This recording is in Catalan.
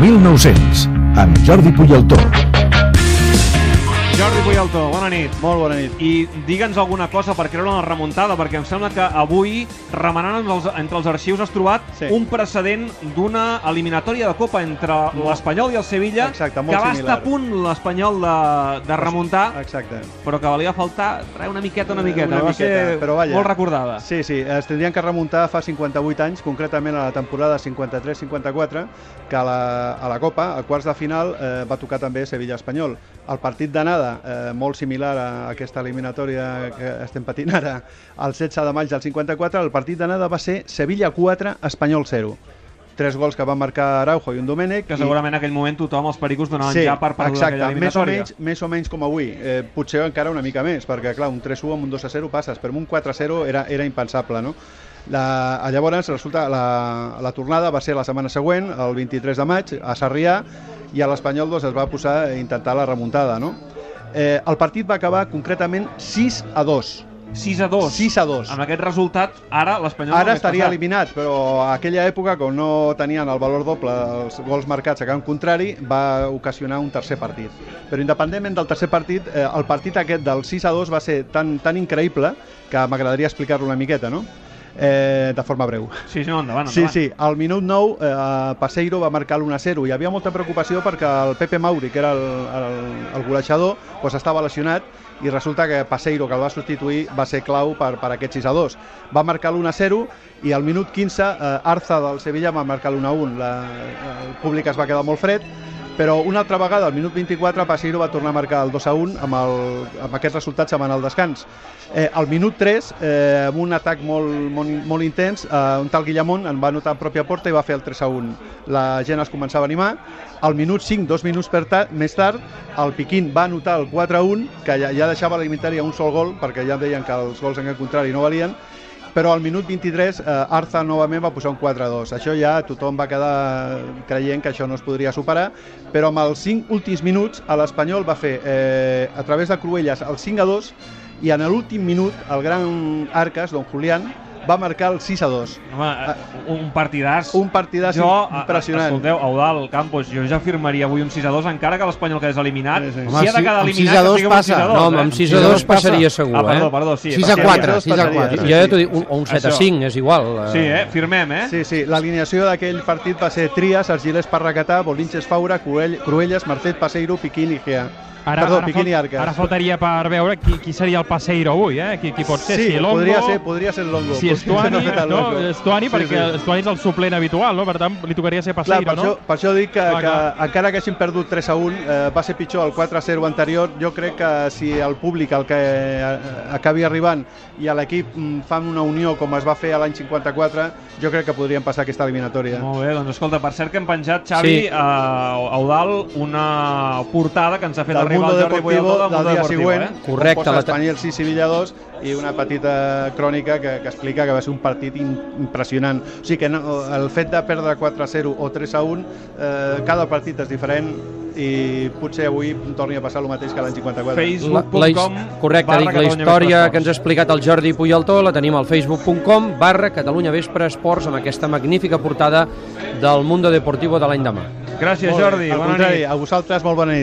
1900, amb Jordi Puyaltó. Puyaltó, bona nit. Molt bona nit. I digue'ns alguna cosa per creure en la remuntada, perquè em sembla que avui, remenant entre els, entre els arxius, has trobat Sí. un precedent d'una eliminatòria de Copa entre l'Espanyol i el Sevilla, Exacte, molt que va similar. estar a punt l'Espanyol de, de remuntar, Exacte. però que valia faltar traure una miqueta, una miqueta. Una va miqueta, ser però vaja. molt recordada. Sí, sí, es tindrien que remuntar fa 58 anys, concretament a la temporada 53-54, que a la, a la Copa, a quarts de final, eh, va tocar també Sevilla-Espanyol. El partit d'anada, eh, molt similar a aquesta eliminatòria que estem patint ara, el 16 de maig del 54, el partit d'anada va ser Sevilla 4, Espanyol 0. Tres gols que van marcar Araujo i un Domènech. Que i- segurament en aquell moment tothom, els pericos, donaven ja per perduda exacte, aquella més o, eliminatòria. menys, més o menys com avui. Eh, potser encara una mica més, perquè clar, un 3-1 amb un 2-0 passes, però amb un 4-0 era, era impensable, no? La, llavors, resulta, la, la tornada va ser la setmana següent, el 23 de maig, a Sarrià, i a l'Espanyol doncs, es va posar a intentar la remuntada, no? Eh, el partit va acabar concretament 6 a 2. 6 a 2. 6 a 2. Amb aquest resultat, ara l'Espanyol... Ara no estaria passat. eliminat, però a aquella època, com no tenien el valor doble els gols marcats a camp contrari, va ocasionar un tercer partit. Però independentment del tercer partit, eh, el partit aquest del 6 a 2 va ser tan, tan increïble que m'agradaria explicar-lo una miqueta, no? Eh, de forma breu. Sí, sí, no, endavant, Sí, endavant. sí, al minut 9 eh, Passeiro va marcar l'1-0 i hi havia molta preocupació perquè el Pepe Mauri, que era el, el, el golejador, doncs estava lesionat i resulta que Passeiro, que el va substituir, va ser clau per, per aquest 6-2. Va marcar l'1-0 i al minut 15 eh, Arza del Sevilla va marcar l'1-1. La, el públic es va quedar molt fred, però una altra vegada, al minut 24, Passeiro va tornar a marcar el 2 a 1 amb, el, amb se'n va anar al descans. Eh, al minut 3, eh, amb un atac molt, molt, molt intens, eh, un tal Guillamón en va anotar en pròpia porta i va fer el 3 a 1. La gent es començava a animar. Al minut 5, dos minuts per ta més tard, el Piquín va anotar el 4 a 1, que ja, ja deixava l'alimentària un sol gol, perquè ja deien que els gols en el contrari no valien, però al minut 23 eh, Arza novament va posar un 4-2. Això ja tothom va quedar creient que això no es podria superar, però amb els 5 últims minuts l'Espanyol va fer eh, a través de Cruelles el 5-2 i en l'últim minut el gran Arcas, don Julián, va marcar el 6-2. Home, eh, un partidàs. Un partidàs jo, a- a- impressionant. Escolteu, Eudal Campos, jo ja firmaria avui un 6 a 2, encara que l'Espanyol quedés eliminat. Sí, sí. Si ha de quedar eliminat, 6 a que 2 sigui amb un passa. 6 a 2. No, eh? amb 6 a 2 passaria segur, Ah, perdó, eh? perdó, sí. 6 a passaria. 4, 6 a 4. passaria, Jo ja t'ho dic, un, o un 7 a Això. 5, és igual. eh. Sí, eh? Firmem, eh? Sí, sí, l'alineació d'aquell partit va ser Trias, Argilés Parracatà, Bolinches Faura, Cruell, Cruelles, Marcet Passeiro, Piquín i Gea. Ara, Perdó, ara, Piquín i fal- Arcas. ara faltaria per veure qui, qui seria el passeiro avui, eh? Qui, qui pot ser, sí, si Longo, podria ser, podria ser Longo. si Estuani, Longo. no? Estuani Sí, perquè sí. Estuani és el suplent habitual, no? Per tant, li tocaria ser Clar, passeiro, per, això, no? per això dic que, Clar, que clar. encara que hagin perdut 3 a 1, eh, va ser pitjor el 4 a 0 anterior. Jo crec que si el públic, el que eh, acabi arribant, i a l'equip mm, fan una unió com es va fer a l'any 54, jo crec que podrien passar aquesta eliminatòria. Molt bé, doncs escolta, per cert que hem penjat, Xavi, Sí. a Eudal, una portada que ens ha fet del Mundo el Jordi Deportivo del dia Deportivo, següent, eh? Correcte, com posa la- Espanyol 6 Sevilla 2 i una petita crònica que, que explica que va ser un partit impressionant. O sigui que no, el fet de perdre 4 a 0 o 3 a 1, eh, cada partit és diferent i potser avui torni a passar el mateix que l'any 54. La, la, facebook.com correcte, dic, la història que ens ha explicat el Jordi Puyaltó la tenim al facebook.com barra Catalunya Vespre Esports amb aquesta magnífica portada del Mundo Deportivo de l'any demà. Gràcies. Jordi. Al Bona contrari, nit. a vosaltres molt bona nit.